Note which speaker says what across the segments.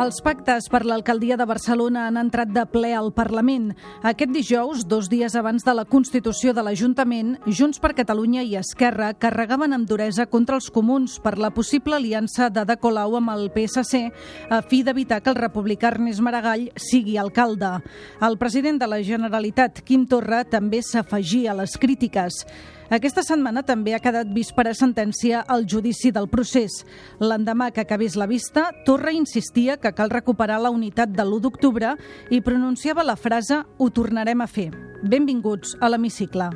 Speaker 1: Els pactes per l'alcaldia de Barcelona han entrat de ple al Parlament. Aquest dijous, dos dies abans de la constitució de l'Ajuntament, Junts per Catalunya i Esquerra carregaven amb duresa contra els comuns per la possible aliança d'Ada Colau amb el PSC a fi d'evitar que el republicà Ernest Maragall sigui alcalde. El president de la Generalitat, Quim Torra, també s'afegia a les crítiques. Aquesta setmana també ha quedat vist per a sentència el judici del procés. L'endemà que acabés la vista, Torra insistia que cal recuperar la unitat de l'1 d'octubre i pronunciava la frase «ho tornarem a fer». Benvinguts a l'Hemicicle.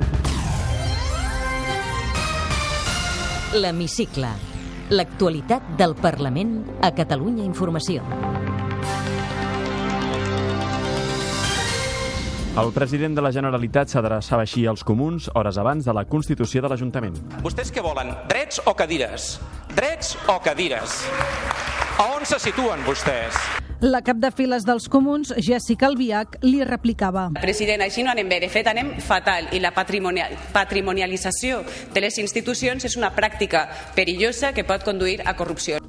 Speaker 2: L'Hemicicle, l'actualitat del Parlament a Catalunya Informació.
Speaker 3: El president de la Generalitat s'adreçava així als comuns hores abans de la constitució de l'Ajuntament.
Speaker 4: Vostès què volen? Drets o cadires? Drets o cadires? A on se situen vostès?
Speaker 1: La cap de files dels comuns, Jessica Albiach, li replicava.
Speaker 5: President, així no anem bé. De fet, anem fatal i la patrimonial, patrimonialització de les institucions és una pràctica perillosa que pot conduir a corrupció.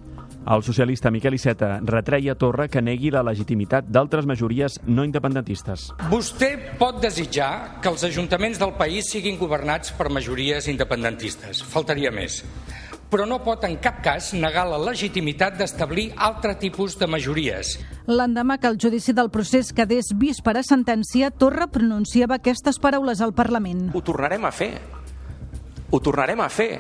Speaker 3: El socialista Miquel Iceta retreia a Torra que negui la legitimitat d'altres majories no independentistes.
Speaker 6: Vostè pot desitjar que els ajuntaments del país siguin governats per majories independentistes. Faltaria més però no pot en cap cas negar la legitimitat d'establir altre tipus de majories.
Speaker 1: L'endemà que el judici del procés quedés vist per a sentència, Torra pronunciava aquestes paraules al Parlament.
Speaker 4: Ho tornarem a fer. Ho tornarem a fer.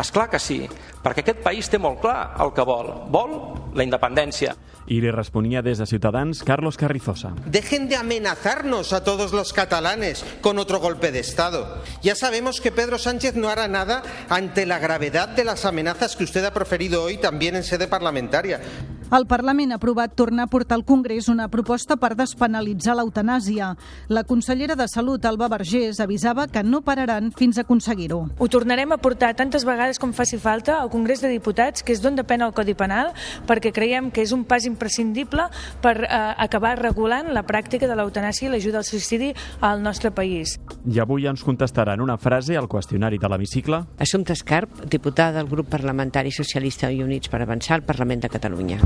Speaker 4: És clar que sí, perquè aquest país té molt clar el que vol. Vol la independència.
Speaker 3: I li responia des de Ciutadans Carlos Carrizosa.
Speaker 7: Dejen de amenazarnos a todos los catalanes con otro golpe de Estado. Ya sabemos que Pedro Sánchez no hará nada ante la gravedad de las amenazas que usted ha proferido hoy también en sede parlamentaria.
Speaker 1: El Parlament ha aprovat tornar a portar al Congrés una proposta per despenalitzar l'eutanàsia. La consellera de Salut, Alba Vergés, avisava que no pararan fins a aconseguir-ho.
Speaker 8: Ho tornarem a portar tantes vegades com faci falta al Congrés de Diputats, que és d'on depèn el Codi Penal, perquè creiem que és un pas imprescindible per eh, acabar regulant la pràctica de l'eutanàsia i l'ajuda al suïcidi al nostre país.
Speaker 3: I avui ens contestaran una frase al qüestionari de l'hemicicle.
Speaker 9: Assumpta Escarp, diputada del grup parlamentari socialista i Units per Avançar al Parlament de Catalunya.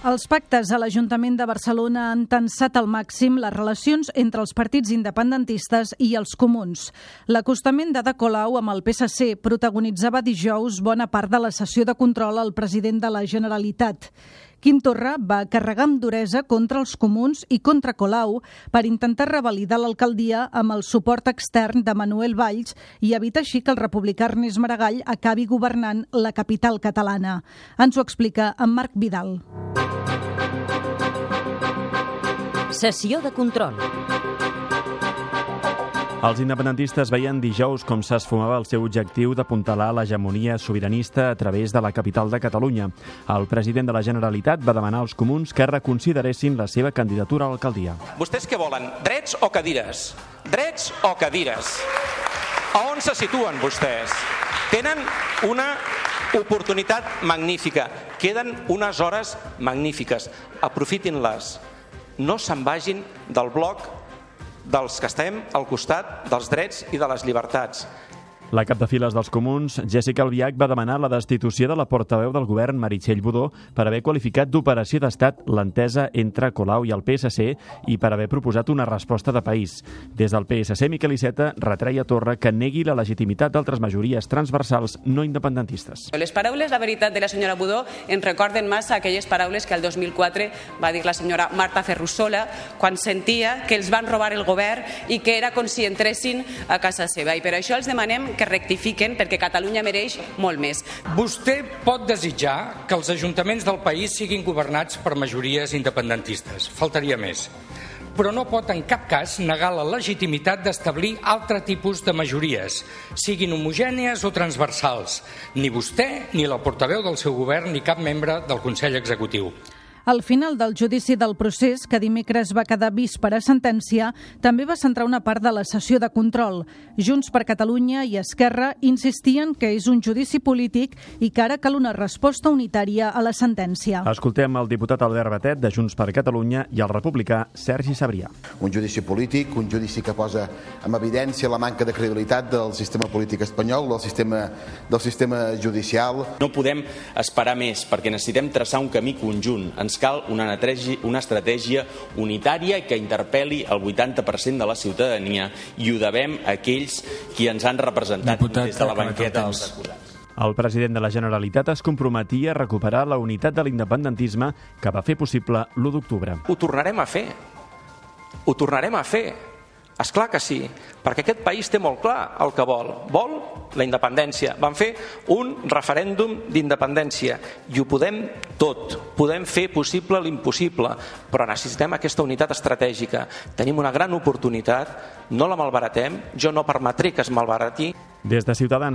Speaker 1: Els pactes a l'Ajuntament de Barcelona han tensat al màxim les relacions entre els partits independentistes i els comuns. L'acostament d'Ada Colau amb el PSC protagonitzava dijous bona part de la sessió de control al president de la Generalitat. Quim Torra va carregar amb duresa contra els comuns i contra Colau per intentar revalidar l'alcaldia amb el suport extern de Manuel Valls i evitar així que el republicà Ernest Maragall acabi governant la capital catalana. Ens ho explica en Marc Vidal.
Speaker 2: Sessió de control.
Speaker 3: Els independentistes veien dijous com s'esfumava el seu objectiu d'apuntalar l'hegemonia sobiranista a través de la capital de Catalunya. El president de la Generalitat va demanar als comuns que reconsideressin la seva candidatura a l'alcaldia.
Speaker 4: Vostès què volen? Drets o cadires? Drets o cadires? A on se situen vostès? Tenen una oportunitat magnífica. Queden unes hores magnífiques. Aprofitin-les. No se'n vagin del bloc dels que estem al costat dels drets i de les llibertats.
Speaker 3: La cap de files dels comuns, Jessica Albiach, va demanar la destitució de la portaveu del govern, Meritxell Budó, per haver qualificat d'operació d'estat l'entesa entre Colau i el PSC i per haver proposat una resposta de país. Des del PSC, Miquel Iceta retreia Torra que negui la legitimitat d'altres majories transversals no independentistes.
Speaker 5: Les paraules, la veritat, de la senyora Budó ens recorden massa aquelles paraules que el 2004 va dir la senyora Marta Ferrusola quan sentia que els van robar el govern i que era com si entressin a casa seva. I per això els demanem que rectifiquen perquè Catalunya mereix molt més.
Speaker 6: Vostè pot desitjar que els ajuntaments del país siguin governats per majories independentistes. Faltaria més però no pot en cap cas negar la legitimitat d'establir altre tipus de majories, siguin homogènies o transversals. Ni vostè, ni la portaveu del seu govern, ni cap membre del Consell Executiu.
Speaker 1: Al final del judici del procés, que dimecres va quedar vist per a sentència, també va centrar una part de la sessió de control. Junts per Catalunya i Esquerra insistien que és un judici polític i que ara cal una resposta unitària a la sentència.
Speaker 3: Escoltem el diputat Albert Batet, de Junts per Catalunya, i el republicà Sergi Sabrià.
Speaker 10: Un judici polític, un judici que posa en evidència la manca de credibilitat del sistema polític espanyol, del sistema, del sistema judicial.
Speaker 11: No podem esperar més, perquè necessitem traçar un camí conjunt. Ens cal una, una estratègia unitària que interpel·li el 80% de la ciutadania i ho devem a aquells qui ens han representat Diputat, des de la banqueta dels acusats.
Speaker 3: El president de la Generalitat es comprometia a recuperar la unitat de l'independentisme que va fer possible l'1 d'octubre.
Speaker 4: Ho tornarem a fer. Ho tornarem a fer. És clar que sí, perquè aquest país té molt clar el que vol. Vol la independència. Van fer un referèndum d'independència i ho podem tot. Podem fer possible l'impossible, però necessitem aquesta unitat estratègica. Tenim una gran oportunitat, no la malbaratem, jo no permetré que es malbarati.
Speaker 3: Des de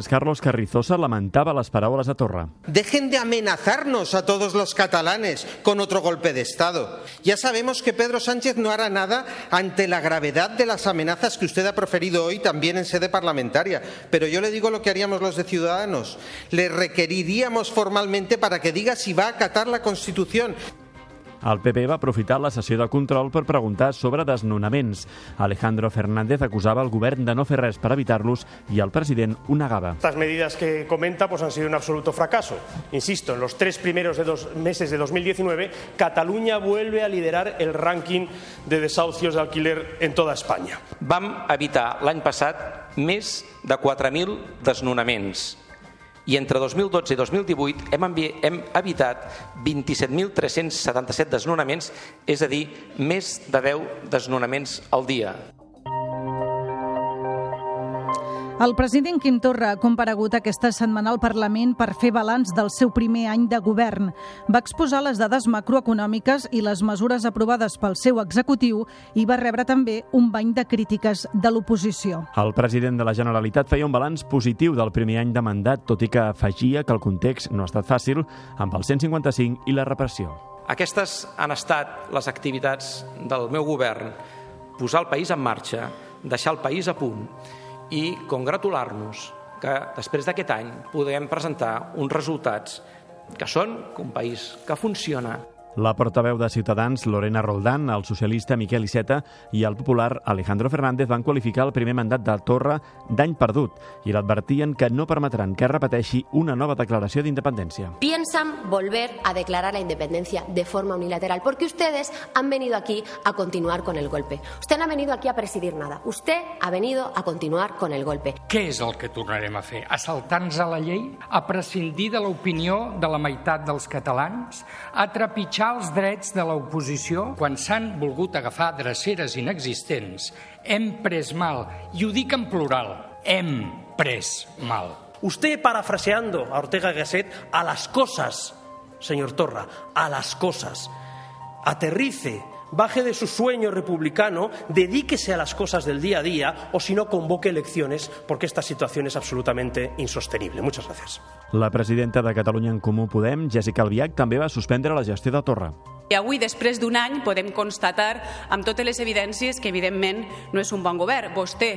Speaker 3: Carlos Carrizosa lamentava les paraules de Torra.
Speaker 7: Dejen de amenazarnos a todos los catalanes con otro golpe de Estado. Ya sabemos que Pedro Sánchez no hará nada ante la gravedad de las amenazas que usted ha proferido hoy también en sede parlamentaria. Pero yo le digo lo que haríamos los de Ciudadanos. Le requeriríamos formalmente para que diga si va a acatar la Constitución.
Speaker 3: El PP va aprofitar la sessió de control per preguntar sobre desnonaments. Alejandro Fernández acusava el govern de no fer res per evitar-los i el president ho negava.
Speaker 12: Estas medidas que comenta pues, han sido un absoluto fracaso. Insisto, en los tres primeros de dos meses de 2019, Cataluña vuelve a liderar el ranking de desahucios de alquiler en toda España.
Speaker 4: Vam evitar l'any passat més de 4.000 desnonaments i entre 2012 i 2018 hem, hem evitat 27.377 desnonaments, és a dir, més de 10 desnonaments al dia.
Speaker 1: El president Quim Torra ha comparegut aquesta setmana al Parlament per fer balanç del seu primer any de govern. Va exposar les dades macroeconòmiques i les mesures aprovades pel seu executiu i va rebre també un bany de crítiques de l'oposició.
Speaker 3: El president de la Generalitat feia un balanç positiu del primer any de mandat, tot i que afegia que el context no ha estat fàcil amb el 155 i la repressió.
Speaker 4: Aquestes han estat les activitats del meu govern. Posar el país en marxa, deixar el país a punt i congratular-nos que després d'aquest any podem presentar uns resultats que són un país que funciona,
Speaker 3: la portaveu de Ciutadans, Lorena Roldán, el socialista Miquel Iceta i el popular Alejandro Fernández van qualificar el primer mandat de Torra d'any perdut i l'advertien que no permetran que repeteixi una nova declaració d'independència.
Speaker 13: Piensan volver a declarar la independencia de forma unilateral porque ustedes han venido aquí a continuar con el golpe. Usted no ha venido aquí a presidir nada. Usted ha venido a continuar con el golpe.
Speaker 6: Què és el que tornarem a fer? A saltar-nos a la llei? A prescindir de l'opinió de la meitat dels catalans? A trepitjar defensar els drets de l'oposició quan s'han volgut agafar dreceres inexistents, hem pres mal, i ho dic en plural, hem pres mal.
Speaker 14: Usted parafraseando a Ortega Gasset a las cosas, señor Torra, a las cosas. Aterrice baje de su sueño republicano, dedíquese a las cosas del día a día o si no convoque elecciones porque esta situación es absolutamente insostenible. Muchas gracias.
Speaker 3: La presidenta de Catalunya en Comú Podem, Jessica Albiach, també va suspendre la gestió de Torra.
Speaker 5: I avui, després d'un any, podem constatar amb totes les evidències que, evidentment, no és un bon govern. Vostè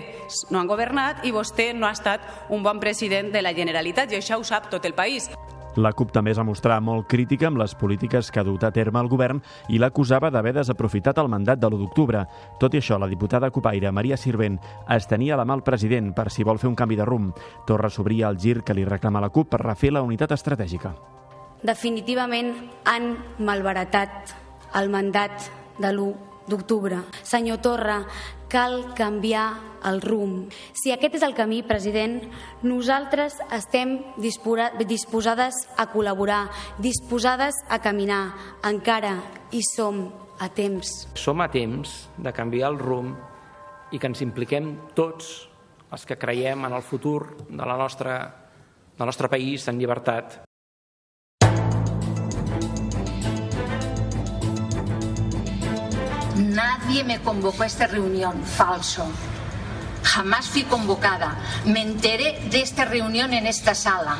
Speaker 5: no han governat i vostè no ha estat un bon president de la Generalitat i això ho sap tot el país.
Speaker 3: La CUP també es va mostrar molt crítica amb les polítiques que ha dut a terme el govern i l'acusava d'haver desaprofitat el mandat de l'1 d'octubre. Tot i això, la diputada cupaire Maria Sirvent es tenia la mà al president per si vol fer un canvi de rumb. Torra s'obria el gir que li reclama la CUP per refer la unitat estratègica.
Speaker 15: Definitivament han malbaratat el mandat de l'1 d'octubre. Senyor Torra, cal canviar el rumb. Si aquest és el camí, president, nosaltres estem disposades a col·laborar, disposades a caminar. Encara hi som a temps.
Speaker 4: Som a temps de canviar el rumb i que ens impliquem tots els que creiem en el futur de la nostra, del nostre país en llibertat
Speaker 16: Nadie me convocó a esta reunión. Falso. Jamás fui convocada. Me enteré de esta reunión en esta sala.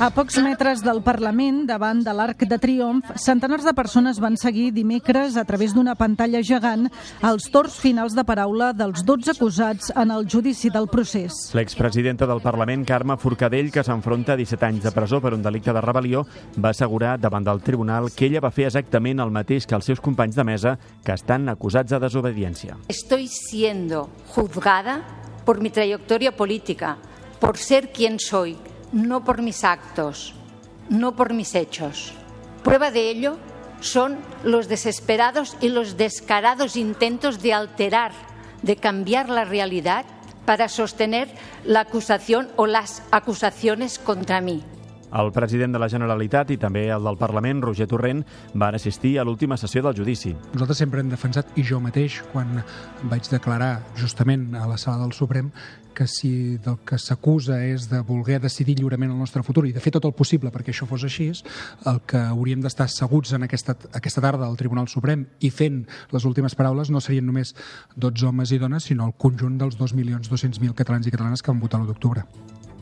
Speaker 1: A pocs metres del Parlament, davant de l'Arc de Triomf, centenars de persones van seguir dimecres a través d'una pantalla gegant els torns finals de paraula dels 12 acusats en el judici del procés.
Speaker 3: L'expresidenta del Parlament, Carme Forcadell, que s'enfronta a 17 anys de presó per un delicte de rebel·lió, va assegurar davant del tribunal que ella va fer exactament el mateix que els seus companys de mesa que estan acusats de desobediència.
Speaker 16: Estoy siendo juzgada por mi trayectoria política, por ser quien soy, no por mis actos, no por mis hechos. Prueba de ello son los desesperados y los descarados intentos de alterar, de cambiar la realidad para sostener la acusación o las acusaciones contra mí.
Speaker 3: El president de la Generalitat i també el del Parlament, Roger Torrent, van assistir a l'última sessió del judici.
Speaker 17: Nosaltres sempre hem defensat, i jo mateix, quan vaig declarar justament a la sala del Suprem, que si del que s'acusa és de voler decidir lliurement el nostre futur i de fer tot el possible perquè això fos així, el que hauríem d'estar asseguts en aquesta, aquesta tarda al Tribunal Suprem i fent les últimes paraules no serien només 12 homes i dones, sinó el conjunt dels 2.200.000 catalans i catalanes que van votar l'1 d'octubre.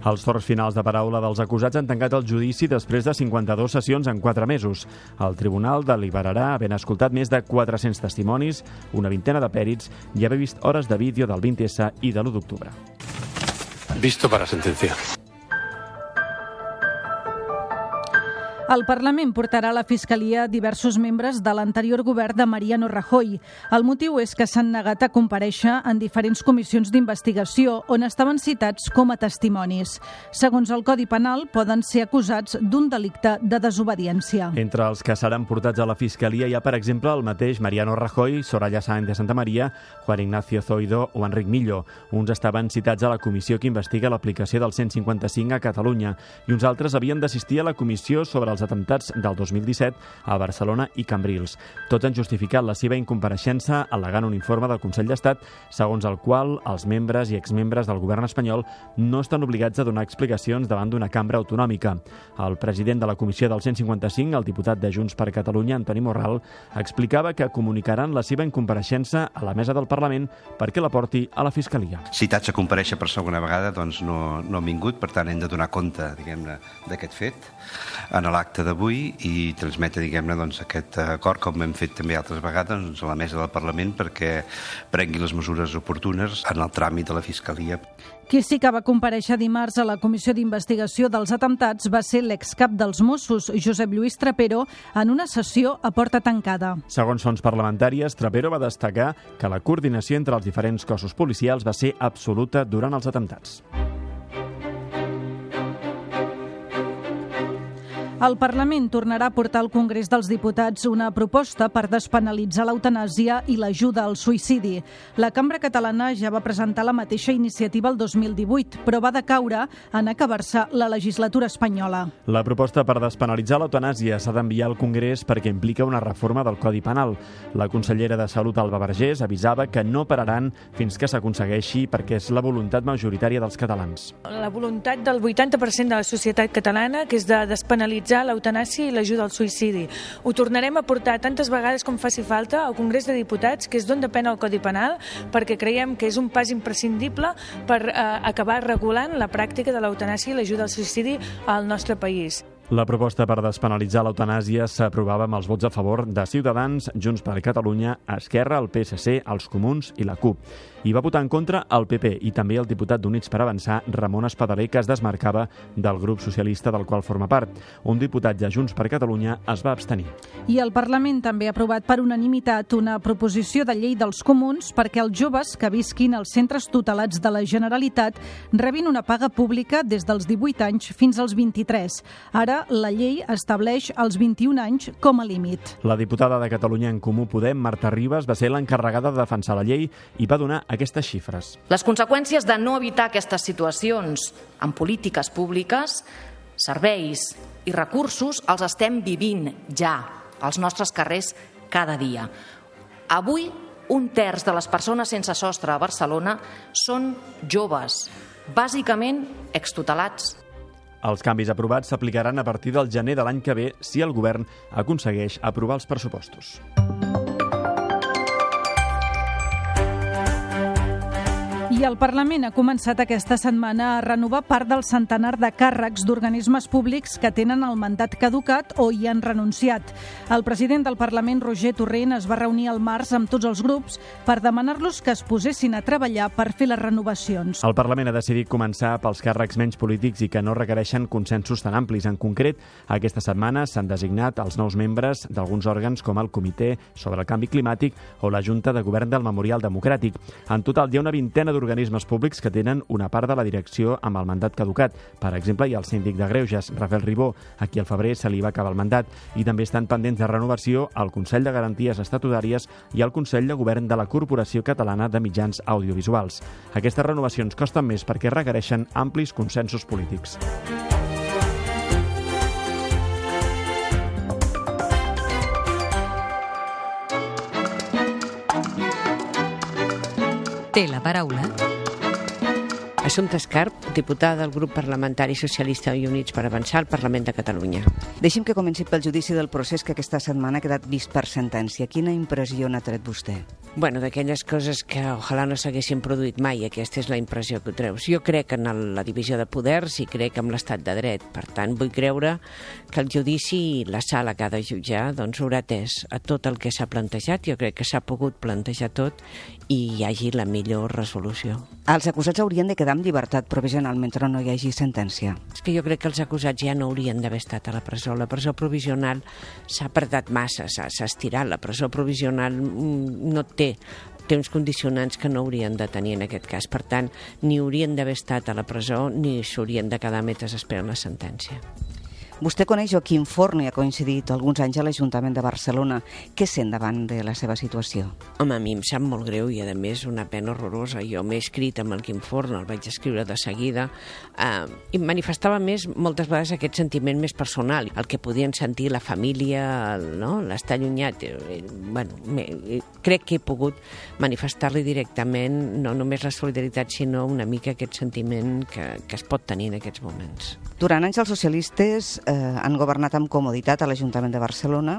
Speaker 3: Els torns finals de paraula dels acusats han tancat el judici després de 52 sessions en 4 mesos. El tribunal deliberarà havent escoltat més de 400 testimonis, una vintena de pèrits i haver vist hores de vídeo del 20S i de l'1 d'octubre.
Speaker 18: Visto para sentencia.
Speaker 1: El Parlament portarà a la Fiscalia diversos membres de l'anterior govern de Mariano Rajoy. El motiu és que s'han negat a compareixer en diferents comissions d'investigació on estaven citats com a testimonis. Segons el Codi Penal, poden ser acusats d'un delicte de desobediència.
Speaker 3: Entre els que seran portats a la Fiscalia hi ha, per exemple, el mateix Mariano Rajoy, Soraya Sáenz de Santa Maria, Juan Ignacio Zoido o Enric Millo. Uns estaven citats a la comissió que investiga l'aplicació del 155 a Catalunya i uns altres havien d'assistir a la comissió sobre els atemptats del 2017 a Barcelona i Cambrils. Tots han justificat la seva incompareixença al·legant un informe del Consell d'Estat segons el qual els membres i exmembres del govern espanyol no estan obligats a donar explicacions davant d'una cambra autonòmica. El president de la comissió del 155, el diputat de Junts per Catalunya, Antoni Morral, explicava que comunicaran la seva incompareixença a la mesa del Parlament perquè la porti a la Fiscalia.
Speaker 19: Citats a compareixer per segona vegada doncs no, no han vingut, per tant hem de donar compte diguem-ne d'aquest fet en l'acte d'avui i transmetre diguem-ne doncs, aquest acord com hem fet també altres vegades doncs, a la mesa del Parlament perquè prengui les mesures oportunes en el tràmit de la Fiscalia.
Speaker 1: Qui sí que va compareixer dimarts a la Comissió d'Investigació dels Atemptats va ser l'excap dels Mossos, Josep Lluís Trapero, en una sessió a porta tancada.
Speaker 3: Segons fons parlamentàries, Trapero va destacar que la coordinació entre els diferents cossos policials va ser absoluta durant els atemptats.
Speaker 1: El Parlament tornarà a portar al Congrés dels Diputats una proposta per despenalitzar l'eutanàsia i l'ajuda al suïcidi. La Cambra Catalana ja va presentar la mateixa iniciativa el 2018, però va decaure en acabar-se la legislatura espanyola.
Speaker 3: La proposta per despenalitzar l'eutanàsia s'ha d'enviar al Congrés perquè implica una reforma del Codi Penal. La consellera de Salut, Alba Vergés, avisava que no pararan fins que s'aconsegueixi perquè és la voluntat majoritària dels catalans.
Speaker 8: La voluntat del 80% de la societat catalana, que és de despenalitzar criminalitzar l'eutanàsia i l'ajuda al suïcidi. Ho tornarem a portar tantes vegades com faci falta al Congrés de Diputats, que és d'on depèn el Codi Penal, perquè creiem que és un pas imprescindible per eh, acabar regulant la pràctica de l'eutanàsia i l'ajuda al suïcidi al nostre país.
Speaker 3: La proposta per despenalitzar l'eutanàsia s'aprovava amb els vots a favor de Ciutadans, Junts per Catalunya, Esquerra, el PSC, els Comuns i la CUP. Hi va votar en contra el PP i també el diputat d'Units per Avançar, Ramon Espadaler, que es desmarcava del grup socialista del qual forma part. Un diputat de Junts per Catalunya es va abstenir.
Speaker 1: I el Parlament també ha aprovat per unanimitat una proposició de llei dels comuns perquè els joves que visquin als centres tutelats de la Generalitat rebin una paga pública des dels 18 anys fins als 23. Ara la llei estableix els 21 anys com a límit.
Speaker 3: La diputada de Catalunya en Comú Podem, Marta Ribas, va ser l'encarregada de defensar la llei i va donar aquestes xifres.
Speaker 20: Les conseqüències de no evitar aquestes situacions en polítiques públiques, serveis i recursos els estem vivint ja als nostres carrers cada dia. Avui, un terç de les persones sense sostre a Barcelona són joves, bàsicament extutelats
Speaker 3: els canvis aprovats s'aplicaran a partir del gener de l'any que ve si el govern aconsegueix aprovar els pressupostos.
Speaker 1: I el Parlament ha començat aquesta setmana a renovar part del centenar de càrrecs d'organismes públics que tenen el mandat caducat o hi han renunciat. El president del Parlament, Roger Torrent, es va reunir al març amb tots els grups per demanar-los que es posessin a treballar per fer les renovacions.
Speaker 3: El Parlament ha decidit començar pels càrrecs menys polítics i que no requereixen consensos tan amplis. En concret, aquesta setmana s'han designat els nous membres d'alguns òrgans com el Comitè sobre el Canvi Climàtic o la Junta de Govern del Memorial Democràtic. En total, hi ha una vintena d'organismes públics que tenen una part de la direcció amb el mandat caducat. Per exemple, hi ha el síndic de Greuges, Rafael Ribó, a qui al febrer se li va acabar el mandat, i també estan pendents de renovació el Consell de Garanties Estatutàries i el Consell de Govern de la Corporació Catalana de Mitjans Audiovisuals. Aquestes renovacions costen més perquè requereixen amplis consensos polítics.
Speaker 2: Té la paraula
Speaker 9: Assumpta Escarp, diputada del grup parlamentari socialista i Units per Avançar al Parlament de Catalunya.
Speaker 21: Deixi'm que comenci pel judici del procés que aquesta setmana ha quedat vist per sentència. Quina impressió n'ha tret vostè?
Speaker 9: Bueno, d'aquelles coses que ojalà no s'haguessin produït mai, aquesta és la impressió que treus. Jo crec en el, la divisió de poders i crec en l'estat de dret. Per tant, vull creure que el judici i la sala que ha de jutjar doncs, haurà atès a tot el que s'ha plantejat. Jo crec que s'ha pogut plantejar tot i hi hagi la millor resolució.
Speaker 21: Els acusats haurien de quedar en llibertat provisional mentre no hi hagi sentència.
Speaker 9: És que jo crec que els acusats ja no haurien d'haver estat a la presó. La presó provisional s'ha apretat massa, s'ha estirat. La presó provisional mm, no té té uns condicionants que no haurien de tenir en aquest cas. Per tant, ni haurien d'haver estat a la presó ni s'haurien de quedar metres esperant la sentència.
Speaker 21: Vostè coneix Joaquim Forn i ha coincidit alguns anys a l'Ajuntament de Barcelona. Què sent davant de la seva situació?
Speaker 9: Home, a mi em sap molt greu i, a més, una pena horrorosa. Jo m'he escrit amb el Quim Forn, el vaig escriure de seguida, eh, i manifestava més, moltes vegades, aquest sentiment més personal, el que podien sentir la família, el, no? l'estar allunyat. Eh, bueno, me, crec que he pogut manifestar-li directament no només la solidaritat, sinó una mica aquest sentiment que, que es pot tenir en aquests moments.
Speaker 21: Durant anys els socialistes eh, han governat amb comoditat a l'Ajuntament de Barcelona.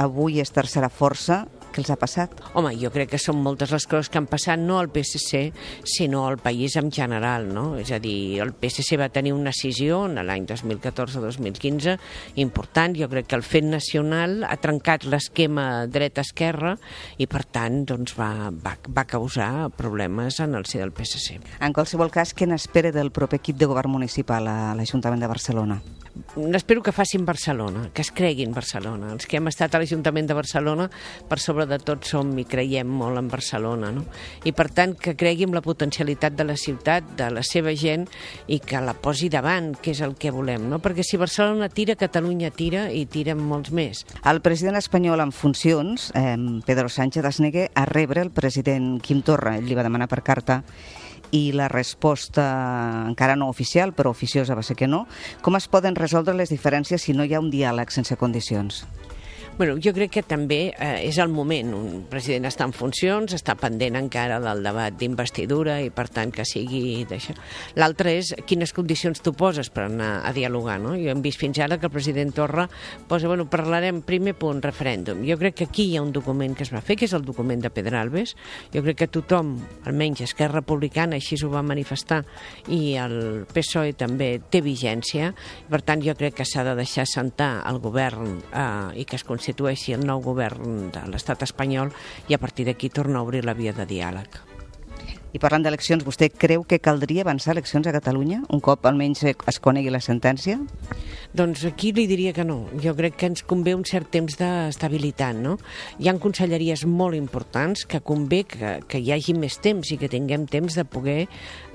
Speaker 21: Avui és tercera força què els ha passat?
Speaker 9: Home, jo crec que són moltes les coses que han passat, no al PSC, sinó al país en general, no? És a dir, el PSC va tenir una decisió en l'any 2014-2015 important, jo crec que el fet nacional ha trencat l'esquema dreta-esquerra i, per tant, doncs va, va, va causar problemes en el si del PSC.
Speaker 21: En qualsevol cas, què n'espera del proper equip de govern municipal a l'Ajuntament de Barcelona?
Speaker 9: Espero que facin Barcelona, que es creguin Barcelona. Els que hem estat a l'Ajuntament de Barcelona, per sobre de tot som i creiem molt en Barcelona, no? I per tant que creguin la potencialitat de la ciutat, de la seva gent i que la posi davant, que és el que volem, no? Perquè si Barcelona tira, Catalunya tira i tiren molts més.
Speaker 21: El president espanyol en funcions, eh, Pedro Sánchez, es nega a rebre el president Quim Torra. Ell li va demanar per carta i la resposta encara no oficial, però oficiosa va ser que no. Com es poden resoldre les diferències si no hi ha un diàleg sense condicions?
Speaker 9: Bueno, jo crec que també eh, és el moment. Un president està en funcions, està pendent encara del debat d'investidura i, per tant, que sigui d'això. L'altre és quines condicions tu poses per anar a dialogar, no? Jo hem vist fins ara que el president Torra posa, bueno, parlarem primer punt, referèndum. Jo crec que aquí hi ha un document que es va fer, que és el document de Pedralbes. Jo crec que tothom, almenys Esquerra Republicana, així ho va manifestar, i el PSOE també té vigència. Per tant, jo crec que s'ha de deixar sentar el govern eh, i que es constitueixi el nou govern de l'estat espanyol i a partir d'aquí tornar a obrir la via de diàleg.
Speaker 21: I parlant d'eleccions, vostè creu que caldria avançar eleccions a Catalunya un cop almenys es conegui la sentència?
Speaker 9: Doncs aquí li diria que no. Jo crec que ens convé un cert temps d'estabilitat, no? Hi han conselleries molt importants que convé que, que hi hagi més temps i que tinguem temps de poder...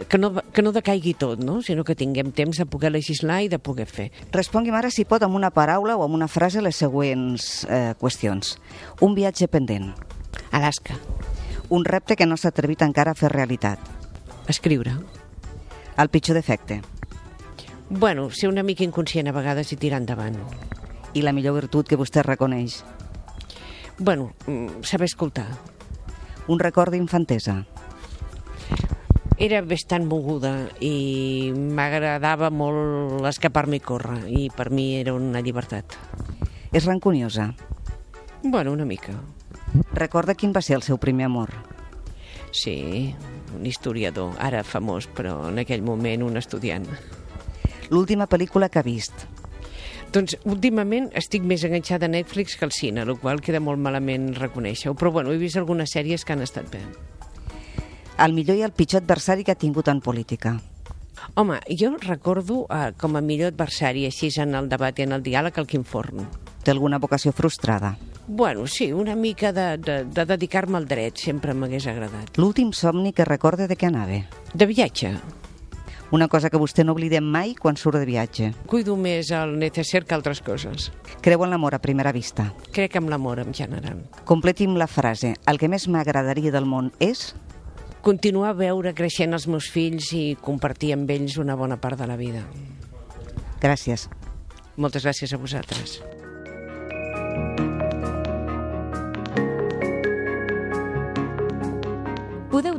Speaker 9: que no, que no decaigui tot, no? Sinó que tinguem temps de poder legislar i de poder fer.
Speaker 21: Respongui'm ara, si pot, amb una paraula o amb una frase les següents eh, qüestions. Un viatge pendent.
Speaker 9: Alaska.
Speaker 21: Un repte que no s'ha atrevit encara a fer realitat.
Speaker 9: Escriure.
Speaker 21: El pitjor defecte.
Speaker 9: Bueno, ser una mica inconscient a vegades i tirar endavant.
Speaker 21: I la millor virtut que vostè reconeix?
Speaker 9: Bueno, mm, saber escoltar.
Speaker 21: Un record d'infantesa.
Speaker 9: Era bastant moguda i m'agradava molt escapar-me i córrer i per mi era una llibertat.
Speaker 21: És rancuniosa?
Speaker 9: Bueno, una mica.
Speaker 21: Recorda quin va ser el seu primer amor?
Speaker 9: Sí, un historiador, ara famós, però en aquell moment un estudiant.
Speaker 21: L'última pel·lícula que ha vist?
Speaker 9: Doncs últimament estic més enganxada a Netflix que al cine, el qual queda molt malament reconèixer-ho. Però bueno, he vist algunes sèries que han estat bé.
Speaker 21: El millor i el pitjor adversari que ha tingut en política?
Speaker 9: Home, jo recordo eh, com a millor adversari, així en el debat i en el diàleg, el Quim Forn.
Speaker 21: Té alguna vocació frustrada?
Speaker 9: Bueno, sí, una mica de, de, de dedicar-me al dret, sempre m'hagués agradat.
Speaker 21: L'últim somni que recorde de què anava?
Speaker 9: De viatge.
Speaker 21: Una cosa que vostè no oblidem mai quan surt de viatge.
Speaker 9: Cuido més el necesser que altres coses.
Speaker 21: Creu en l'amor a primera vista?
Speaker 9: Crec en l'amor en general.
Speaker 21: Completi'm la frase. El que més m'agradaria del món és...
Speaker 9: Continuar a veure creixent els meus fills i compartir amb ells una bona part de la vida.
Speaker 21: Gràcies.
Speaker 9: Moltes gràcies a vosaltres.